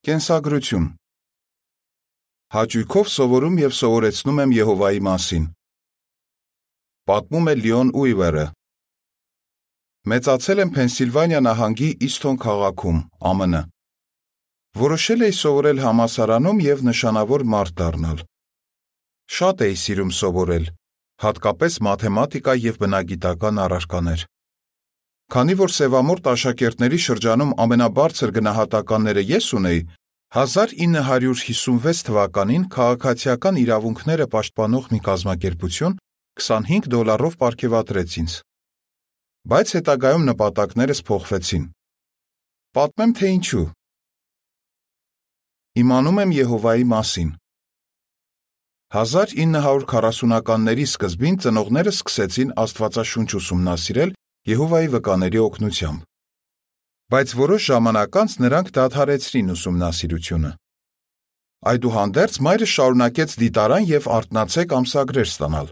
Կենսագրություն Հաճույքով սովորում եւ սովորեցնում եմ Եհովայի մասին։ Պատմում է Լիոն Ուիվերը։ Մեծացել եմ Փենսիլվանիա նահանգի Իսթոն քաղաքում, ԱՄՆ։ Որոշել էի սովորել համասարանում եւ նշանավոր մարդ դառնալ։ Շատ էի սիրում սովորել, հատկապես մաթեմատիկա եւ բնագիտական առարկաներ։ Քանի որ Սևամորտ աշակերտների շրջանում ամենաբարձր գնահատականները ես ունեի, 1956 թվականին քաղաքացիական իրավունքները պաշտպանող մի կազմակերպություն 25 դոլարով ապարգևատրեց ինձ։ Բայց հետագայում նպատակներս փոխվեցին։ Պատմեմ թե ինչու։ Իմանում եմ Եհովայի մասին։ 1940-ականների սկզբին ծնողներս սկսեցին Աստվածաշունչ ուսումնասիրել Եհովայի վկաների օգնությամբ։ Բայց որոշ ժամանակ անց նրանք դադարեցրին ուսումնասիրությունը։ Այդուհանդերձ մայրս շարունակեց դիտարան եւ արտնացեք ամսագրեր ստանալ։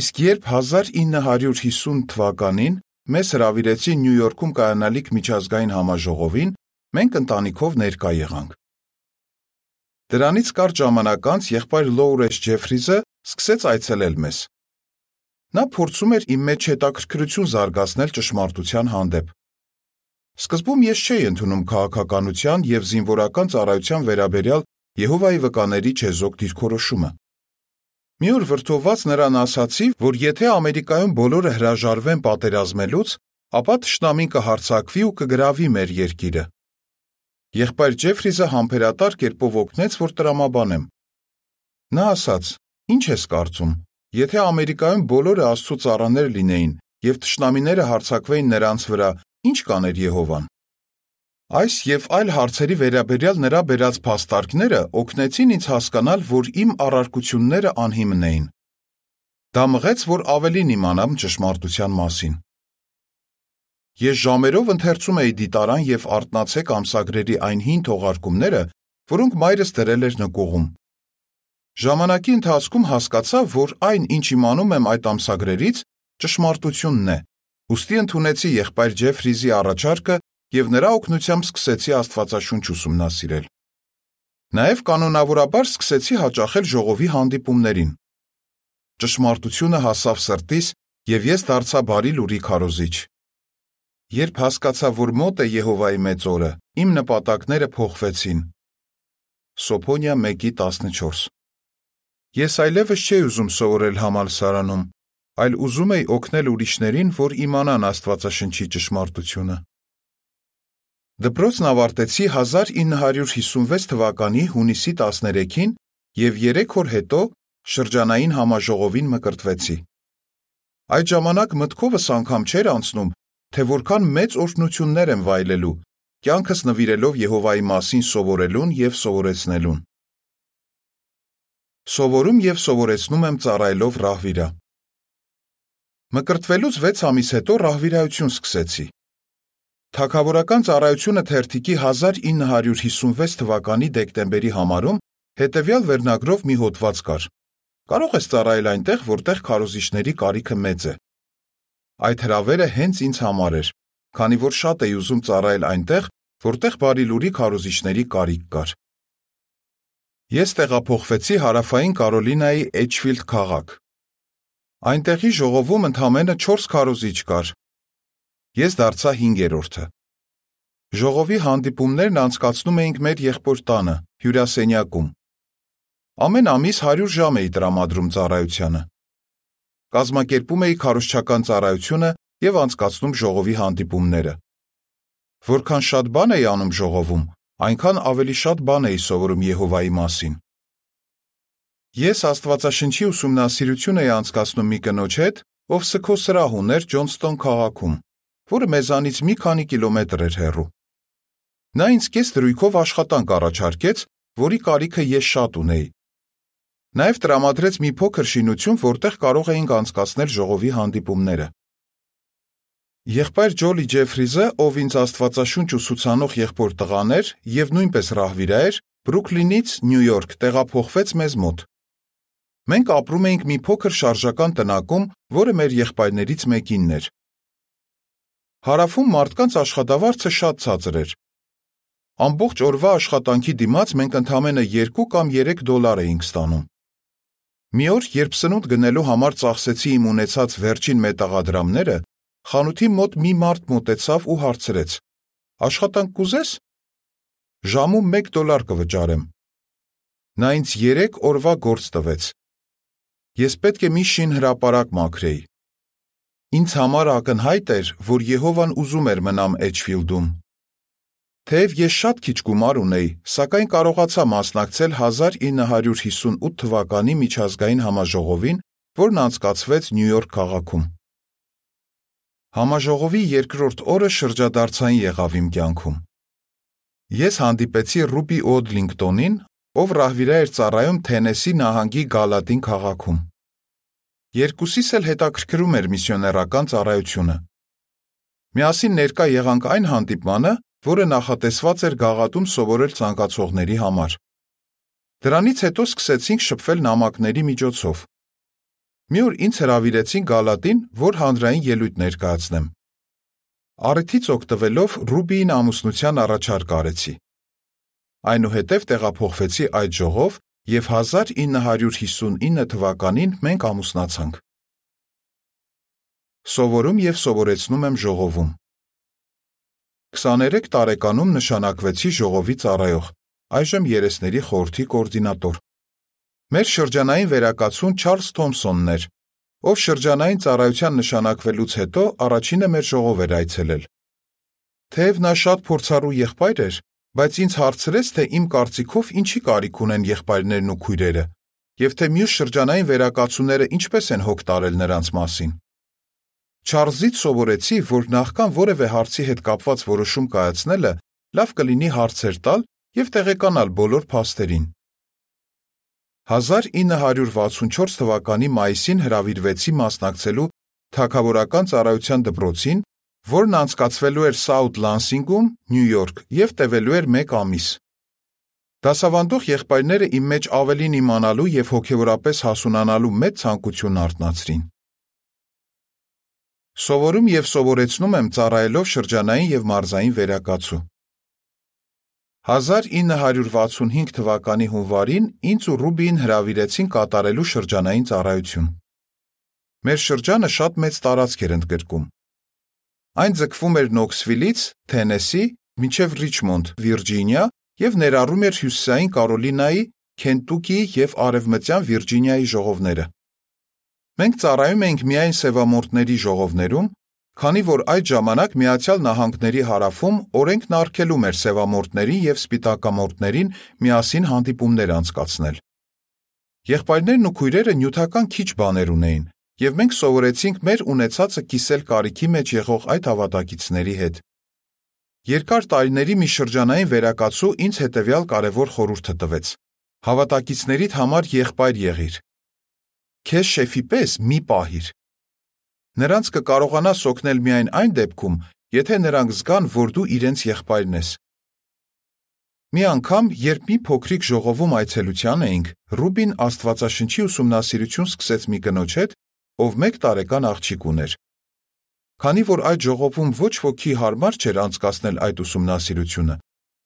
Իսկ երբ 1950 թվականին մեզ հրավիրեցին Նյու Յորքում կայանալիք միջազգային համաժողովին, մենք ընտանիքով ներկա եղանք։ Դրանից կարճ ժամանակ անց եղբայր Լոուրես Ջեֆրիզը սկսեց այցելել մեզ։ Նա փորձում էր իմ մեջ հետաքրքրություն զարգացնել ճշմարտության հանդեպ։ Սկզբում ես չէի ընդունում քաղաքականության եւ զինվորական ծառայության վերաբերյալ Եհովայի վկաների չեզոք դիրքորոշումը։ Մի օր վրթովված նրան ասացի, որ եթե Ամերիկայում բոլորը հրաժարվեն պատերազմելուց, ապա թշնամին կհարցակվի ու կգրավի մեր երկիրը։ Եղբայր Ջեֆրիզը համբերատար կերպով օգնեց, որ տրամաբանեմ։ Նա ասաց. «Ինչ ես կարծում, Եթե Ամերիկայում բոլորը Աստծո ծառաներ լինեին եւ թշնամիները հարձակվեին նրանց վրա, ի՞նչ կաներ Եհովան։ Այս եւ այլ հարցերի վերաբերյալ նրա բերած փաստարկները օգնեցին ինձ հասկանալ, որ իմ առարկությունները անհիմն էին։ Դա մղեց, որ ավելին իմանամ ճշմարտության մասին։ Ես ժամերով ընթերցում էի դիտարան եւ արտնացեք ամսագրերի այն հին թողարկումները, որոնք մայրս դրել էր նկողում։ Ժամանակի ընթացքում հասկացա, որ այն, ինչ իմանում եմ այդ ամսագրերից, ճշմարտությունն է։ Ոստի ընդունեցի եղբայր Ջեֆրիզի առաջարկը եւ նրա օգնությամբ սկսեցի Աստվածաշունչ ուսումնասիրել։ Նաեւ կանոնավորաբար սկսեցի հաճախել ժողովի հանդիպումներին։ Ճշմարտությունը հասավ սրտիս եւ ես դարձա բարի լուրի քարոզիչ։ Երբ հասկացա, որ մոտ է Եհովայի մեծ օրը, իմ նպատակները փոխվեցին։ Սոփոնիա 1:14 Ես այլևս չէի ուզում սովորել համալսարանում, այլ ուզում էի օգնել ուրիշներին, որ իմանան Աստվածաշնչի ճշմարտությունը։ Դպրոցն ավարտեցի 1956 թվականի հունիսի 13-ին եւ 3 օր հետո շրջանային համաժողովին մկրտվեցի։ Այդ ժամանակ մտքովս անգամ չէր անցնում, թե որքան մեծ օրհնություններ եմ վայելելու, կյանքս նվիրելով Եհովայի մասին սովորելուն եւ սովորեցնելուն։ Սովորում եւ սովորեցնում եմ ծառայելով ռահվիրա։ Մկրտվելուց 6 ամիս հետո ռահվիրայություն սկսեցի։ Թագավորական ծառայությունը թերթիկի 1956 թվականի դեկտեմբերի համարում հետևյալ վերնագրով մի հոդված կար. Կարող ես ծառայել այնտեղ, որտեղ քարոզիչների կարիքը մեծ է։ Այդ հրավերը հենց ինձ համար էր, քանի որ շատ էի ուզում ծառայել այնտեղ, որտեղ բարի լուրի քարոզիչների կարիք կար։ Ես տեղափոխվեցի Հարավային Կարոլինայի Էջֆիլդ քաղաք։ Այնտեղի ժողովում ընդամենը 4 քարոզիչ կար։ Ես դարձա 5-րդը։ Ժողովի հանդիպումներն անցկացնում էինք մեր եղբոր տանը, հյուրասենյակում։ Ամեն ամիս 100 ժամ էի տրամադրում ծառայությանը։ Կազմակերպում էի քարոզչական ծառայությունը եւ անցկացնում ժողովի հանդիպումները։ Որքան շատ բան էի անում ժողովում, այնքան ավելի շատ բան էի սովորում Եհովայի մասին։ Ես Աստվածաշնչի ուսումնասիրություն էի անցկացնում մի կնոջ հետ, ով սքո սրահ ուներ Ջոնստոն քաղաքում, որը մեզանից մի քանի կիլոմետր էր հեռու։ Նա ինձ կես դրույքով աշխատանք առաջարկեց, որի կարիքը ես շատ ունեի։ Նաև տրամադրեց մի փոքր շինություն, որտեղ կարող էինք անցկացնել ժողովի հանդիպումները։ Եղբայր Ջոլի Ջեֆրիզը, ով ինձ Աստվածաշունչ ուսուցանող եղբոր տղան էր եւ նույնպես ռահվիրա էր, Բրուքլինից Նյու Յորք տեղափոխվեց մեզ մոտ։ Մենք ապրում էինք մի փոքր շարժական տնակում, որը մեր եղբայրներից մեկինն էր։ Հարավում մարդկանց աշխատավարձը շատ ցածր էր։ Ամբողջ օրվա աշխատանքի դիմաց մենք ընդամենը 2 կամ 3 դոլար էինք ստանում։ Մի օր, երբ սնունդ գնելու համար ծախսեցի իմ ունեցած վերջին մետաղադրամները, խանութի մոտ մի մարդ մոտեցավ ու հարցրեց. «Աշխատանք կուզես»։ Ժամում 1 դոլար կվճարեմ։ Նա ինձ 3 օրվա գործ տվեց։ Ես պետք է մի շին հրապարակ մաքրեի։ Ինձ համար ակնհայտ էր, որ Եհովան ուզում էր մնամ Էջֆիլդում։ Թեև ես շատ քիչ գումար ունեի, սակայն կարողացա մասնակցել 1958 թվականի միջազգային համաժողովին, որն անցկացվեց Նյու Յորք քաղաքում։ Համաժողովի երկրորդ օրը շրջադարձային եղավ իմ կյանքում։ Ես հանդիպեցի Ռուբի Օդլինգտոնին, ով ռահվիրա էր ծառայում Թենեսի նահանգի Գալատին քաղաքում։ Երկուսիս էլ հետաքրքրում էր միսիոներական ծառայությունը։ Միասին ներկա եղանք այն հանդիպմանը, որը նախատեսված էր գաղատում սովորել ցանկացողների համար։ Դրանից հետո սկսեցինք շփվել նամակների միջոցով։ Մի օր ինձ հրավիրեցին Գալատին, որ հանրային ելույթ ներկայացնեմ։ Առիթից օգտվելով Ռուբիին ամուսնության առաջարկ արեցի։ Այնուհետև տեղափոխվեցի այդ ժողով եւ 1959 թվականին մենք ամուսնացանք։ Սովորում եւ սովորեցնում եմ ժողովում։ 23 տարեկանում նշանակվեցի ժողովի ծառայող, այժմ երեսների խորհրդի կոորդինատոր։ Մեր շրջանային վերակացուն Չարլզ Թոմսոնն էր, ով շրջանային ծառայության նշանակվելուց հետո առաջինը մեր ժողով էր այցելել։ Թեև նա շատ փորձառու եղբայր էր, բայց ինձ հարցրեց, թե իմ կարծիքով ինչի կարիք ունեն եղբայրներն ու քույրերը, եւ թե մյուս շրջանային վերակացուները ինչպես են հոգ տարել նրանց մասին։ Չարլզից սովորեցի, որ նախքան որևէ հարցի հետ կապված որոշում կայացնելը, լավ կլինի հարցեր տալ եւ տեղեկանալ բոլոր փաստերին։ 1964 թվականի մայիսին հրավիրվեցի մասնակցելու թակավորական ծառայության դպրոցին, որն անցկացվելու էր South Lansing-ում, Նյու Յորք, եւ տևելու էր 1 ամիս։ Դասավանդող եղբայրները իմ մեջ ավելին իմանալու եւ հոգեորապես հասունանալու մեծ ցանկություն արտնացրին։ Սովորում եւ սովորեցնում եմ ծառայելով շրջանային եւ մարզային վերակացու։ 1965 թվականի հունվարին ինձ ու Ռուբին հրավիրեցին կատարելու շրջանային ծառայություն։ Մեր շրջանը շատ մեծ տարածք էր ընդգրկում։ Այն ձգվում էր Նոքսվիլից, Թենեսի, մինչև Ռիչմոնդ, Վիրջինիա եւ ներառում էր Հյուսիսային Կարոլինայի, Քենտուկիի եւ Արևմտյան Վիրջինիայի ժողովները։ Մենք ծառայում էինք միայն սևամորտների ժողովներում, քանի որ այդ ժամանակ Միացյալ Նահանգների հարավում օրենքն արգելում էր սևամորտներին եւ սպիտակամորտներին միասին հանդիպումներ անցկացնել։ Եղբայրներն ու քույրերը նյութական քիչ բաներ ունեին, եւ մենք սովորեցինք մեր ունեցածը կիսել կարիքի մեջ եղող այդ հավատակիցների հետ։ Երկար տարիների մի շրջանային վերակացու ինձ հետևյալ կարևոր խորհուրդը տվեց. հավատակիցներիդ համար եղբայր եղիր, քեզ շեֆի պես մի պահիր։ Նրանց կկարողանաս օգնել միայն այն դեպքում, եթե նրանք զգան, որ դու իրենց եղբայրն ես։ Մի անգամ, երբ մի փոքրիկ ժողովում այցելության էինք, Ռուբին Աստվածաշնչի ուսումնասիրություն սկսեց մի կնոջ հետ, ով 1 տարեկան աղջիկ ուներ։ Քանի որ այդ ժողովում ոչ ոքի հարմար չէր անցկасնել այդ ուսումնասիրությունը,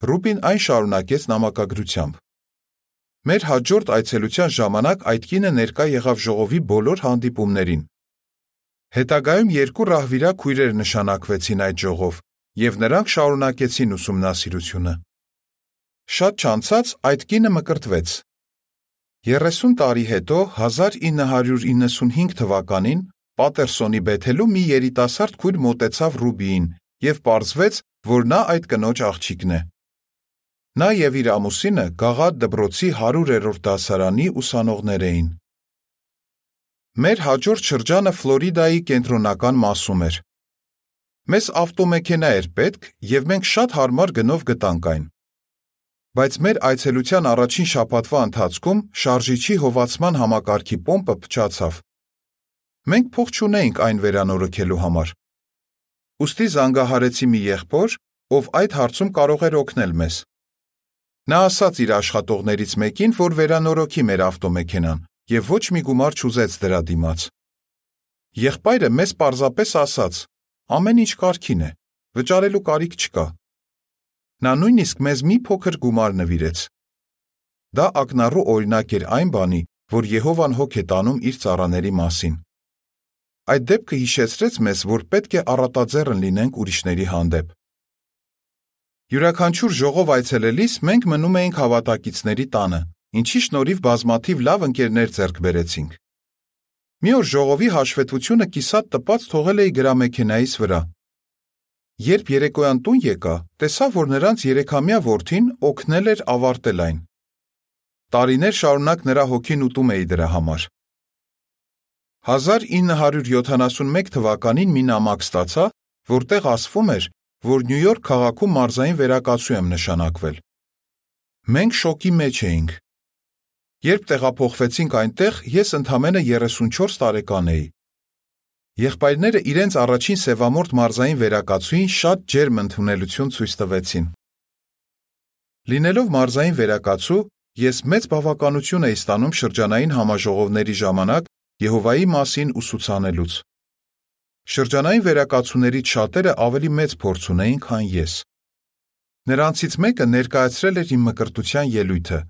Ռուբին այն շարունակեց նամակագրությամբ։ Մեր հաջորդ այցելության ժամանակ այդ կինը ներկա եղավ ժողովի բոլոր հանդիպումներին։ Հետագայում երկու ռահվիրա քույրեր նշանակվեցին այդ ժողով, եւ նրանք շարունակեցին ուսումնասիրությունը։ Շատ չանցած այդ կինը մկրտվեց։ 30 տարի հետո 1995 թվականին Պատերսոնի Բեթելում մի երիտասարդ քույր մոտեցավ Ռուբիին եւ պարզվեց, որ նա այդ կնոջ աղջիկն է։ Նա եւ իր ամուսինը Գաղատ դպրոցի 100-րդ դասարանի ուսանողներ էին։ Մեր հաջորդ շրջանը Ֆլորիդայի կենտրոնական մասում էր։ Մեզ ավտոմեքենա էր պետք եւ մենք շատ հարմար գնով գտանք այն։ Բայց մեր այցելության առաջին շաբաթվա ընթացքում շարժիչի հովացման համակարգի պոմպը փչացավ։ Մենք փող չունեինք այն վերանորոգելու համար։ Ոստի զանգահարեցի մի եղբոր, ով այդ հարցում կարող էր օգնել մեզ։ Նա ասաց իր աշխատողներից մեկին, որ վերանորոգի մեր ավտոմեքենան եւ ոչ մի գումար չուզեց դրա դիմաց։ Եղբայրը մեզ պարզապես ասաց. ամեն ինչ կարքին է, վճարելու կարիք չկա։ Նա նույնիսկ մեզ մի փոքր գումար նվիրեց։ Դա ակնառու օրինակ էր այն բանի, որ Եհովան հոգ է տանում իր ծառաների մասին։ Այդ դեպքը հիշեցրեց մեզ, որ պետք է առատաձեռն լինենք ուրիշների հանդեպ։ Յուրաքանչյուր ժողով այցելելիս մենք մնում էինք հավատակիցների տանը, ինչի շնորհիվ բազմաթիվ լավ ընկերներ ձեռք բերեցինք։ Մի օր ժողովի հաշվետվությունը կիսատ տպած թողել էի գրամեքենայիս վրա։ Երբ երեկոյան տուն եկա, տեսա, որ նրանց երեքամյա որդին օգնել էր ավարտել այն։ Տարիներ շարունակ նրա հոգին ուտում էի դրա համար։ 1971 թվականին մի նամակ ստացա, որտեղ ասվում էր, որ Նյու Յորք քաղաքում մարզային վերակացու եմ նշանակվել։ Մենք շոկի մեջ էինք։ Երբ տեղափոխվեցինք այնտեղ, ես ընդամենը 34 տարեկան էի։ Եղբայրները իրենց առաջին սևամորտ մարզային վերակացուին շատ ջերմ ընդունելություն ցույց տվեցին։ Լինելով մարզային վերակացու, ես մեծ բավականություն էի ստանում շրջանային համաժողովների ժամանակ Եհովայի մասին ուսուցանելուց։ Շրջանային վերակացուներից շատերը ավելի մեծ փորձ ունեին, քան ես։ Նրանցից մեկը ներկայացրել էր իմ մկրտության ելույթը,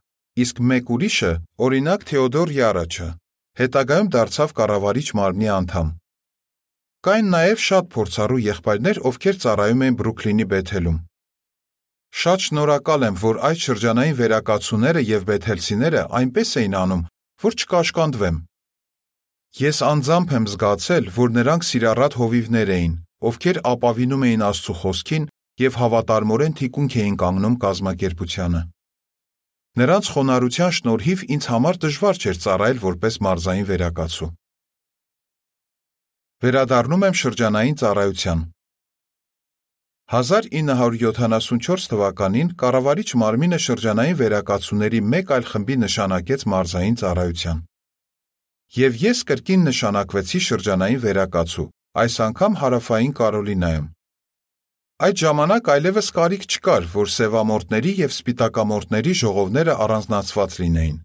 իսկ մեկ ուրիշը, օրինակ Թեոդոր Յարաչը, հետագայում դարձավ կառավարիչ մարմնի անդամ։ Կային նաև շատ փորձառու եղբայրներ, ովքեր ծառայում էին Բրուքլինի Բեթելում։ Շատ շնորհակալ եմ, որ այդ շրջանային վերակացուները եւ բեթելցիները այնպես էին անում, որ չկաշկանդվեմ։ Ես անձամբ եմ զգացել, որ նրանք սիրառատ հովիվներ էին, ովքեր ապավինում էին Աստծո խոսքին եւ հավատարմորեն թիկունք էին կանգնում կազմակերպությանը։ Նրանց խոնարհության շնորհիվ ինձ համար դժվար չէր ծառայել որպես մարզային վերակացու։ Վերադառնում եմ շրջանային ծառայության։ 1974 թվականին կառավարիչ մարմինը շրջանային վերակացուների մեկ այլ խմբի նշանակեց մարզային ծառայության եւ ես կրկին նշանակվեցի շրջանային վերակացու, այս անգամ հարավային Կարոլինայում։ Այդ ժամանակ այլևս կարիք չկար, որ սևամորտների եւ սպիտակամորտների ժողովները առանձնացված լինեին։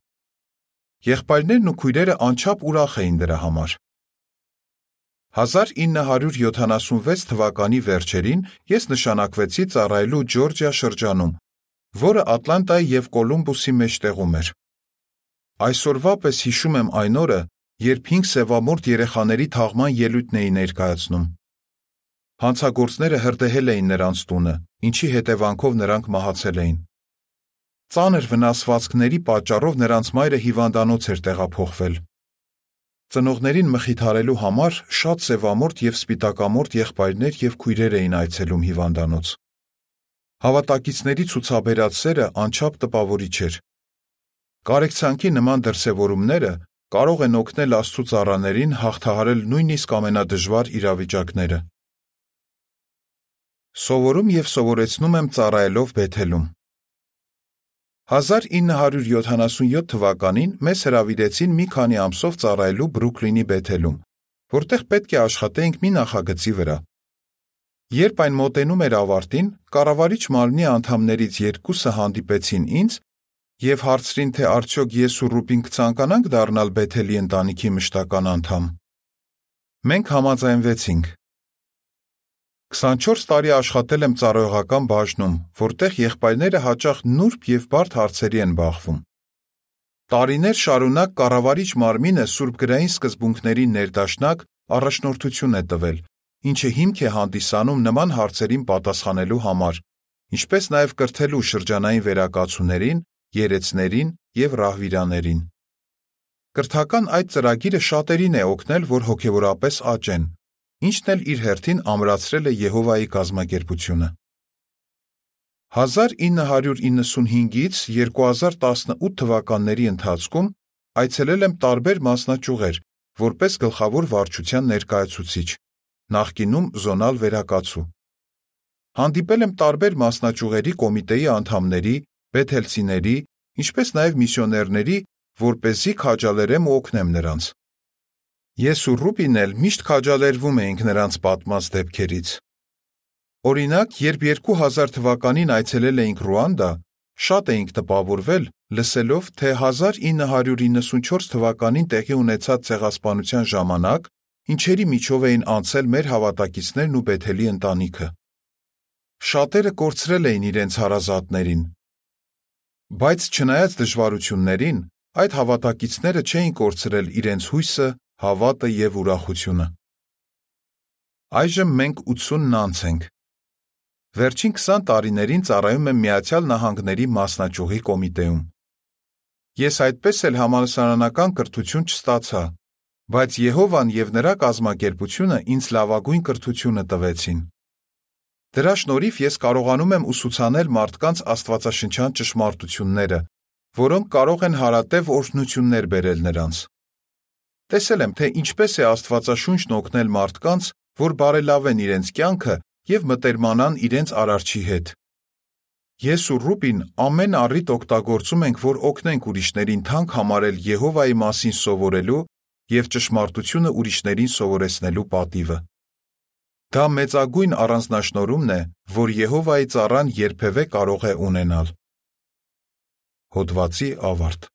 Եղբայրներն ու քույրերը անչափ ուրախ էին դրա համար։ 1976 թվականի վերջերին ես նշանակվեցի ծառայելու Ջորջիա շրջանում, որը Ատլանտայի եւ Կոլումբուսի մեջտեղում էր։ Այսօրվա պես հիշում եմ այն օրը, երբ հինգ սևամորտ երեխաների թաղման ելույթն էի ներկայացնում։ Հանցագործները հրդեհել էին նրանց տունը, ինչի հետևանքով նրանք մահացել էին։ Ծանր վնասվածքների պատճառով նրանց մայրը հիվանդանոց էր տեղափոխվել։ Ծնողներին մխիթարելու համար շատ սևամորտ եւ սպիտակամորտ եղբայրներ եւ քույրեր էին այցելում հիվանդանոց։ Հավատակիցների ցուցաբերած սերը անչափ տպավորիչ էր։ Կարեկցանքի նման դրսևորումները կարող են օգնել Աստծո ծառաներին հաղթահարել նույնիսկ ամենադժվար իրավիճակները։ Սովորում եւ սովորեցնում եմ ծառայելով Բեթելում։ 1977 թվականին մեզ հրավիրեցին մի քանի ամսով ծառայելու Բրուքլինի Բեթելում, որտեղ պետք է աշխատեինք մի նախագծի վրա։ Երբ այն մոտենում էր ավարտին, կառավարիչ մարմնի անդամներից երկուսը հանդիպեցին ինձ եւ հարցրին, թե արդյոք ես ու Ռուբին կցանկանանք դառնալ Բեթելի ընտանիքի մշտական անդամ։ Մենք համաձայնվեցինք։ 24 տարի աշխատել եմ ծառայողական բաժնում, որտեղ եղբայրները հաճախ նուրբ եւ բարդ հարցերի են բախվում։ Տարիներ շարունակ կառավարիչ մարմինը սուրբգրային սկզբունքների ներդաշնակ առաջնորդություն է տվել, ինչը հիմք է հանդիսանում նման հարցերին պատասխանելու համար, ինչպես նաև կրթելու շրջանային վերակացուներին երեցներին եւ ռահվիրաներին։ Կրթական այդ ծրագիրը շատերին է օգնել, որ հոգեվորապես աճեն, ինչն էլ իր հերթին ամրացրել է Եհովայի կազմակերպությունը։ 1995-ից 2018 թվականների ընթացքում այցելել եմ տարբեր մասնաճյուղեր, որպես գլխավոր վարչության ներկայացուցիչ, նախկինում զոնալ վերակացու։ Հանդիպել եմ տարբեր մասնաճյուղերի կոմիտեի անդամների, բեթելցիների, ինչպես նաև միսիոներների, որ เป զի քաջալերեմ ու օգնեմ նրանց։ Ես ու Ռուբին էլ միշտ քաջալերվում էինք նրանց պատմած դեպքերից։ Օրինակ, երբ 2000 թվականին այցելել էինք Ռուանդա, շատ էինք տպավորվել, լսելով, թե 1994 թվականին տեղի ունեցած ցեղասպանության ժամանակ ինչերի միջով էին անցել մեր հավատակիցներն ու Բեթելի ընտանիքը։ շատերը կորցրել էին իրենց հարազատներին։ Բայց չնայած դժվարություններին, այդ հավատակիցները չէին կորցրել իրենց հույսը, հավատը եւ ուրախությունը։ Այժմ մենք 80-ն անց ենք։ Վերջին 20 տարիներին ծառայում եմ Միացյալ Նահանգների մասնաճյուղի կոմիտեում։ Ես այդպես էլ համալսարանական կրթություն չստացա, բայց Եհովան եւ նրա կազմակերպությունը ինձ լավագույն կրթությունը տվեցին։ Դրա շնորհիվ ես կարողանում եմ ուսուցանել մարդկանց աստվածաշնչյան ճշմարտությունները, որոնք կարող են հարատև օրհնություններ բերել նրանց։ Տեսել եմ, թե ինչպես է Աստվածաշունչն օգնել մարդկանց, որ բարելավեն իրենց կյանքը եւ մտերմանան իրենց արարչի հետ։ Ես ու Ռուբին ամեն առիթ օգտագործում ենք, որ օգնենք ուրիշներին թանկ համարել Եհովայի մասին սովորելու եւ ճշմարտությունը ուրիշներին սովորեցնելու պատիվը։ Դա մեծագույն առանձնաշնորհումն է, որ Եհովայի ծառան երբևէ կարող է ունենալ։ Հոդվացի ավարտ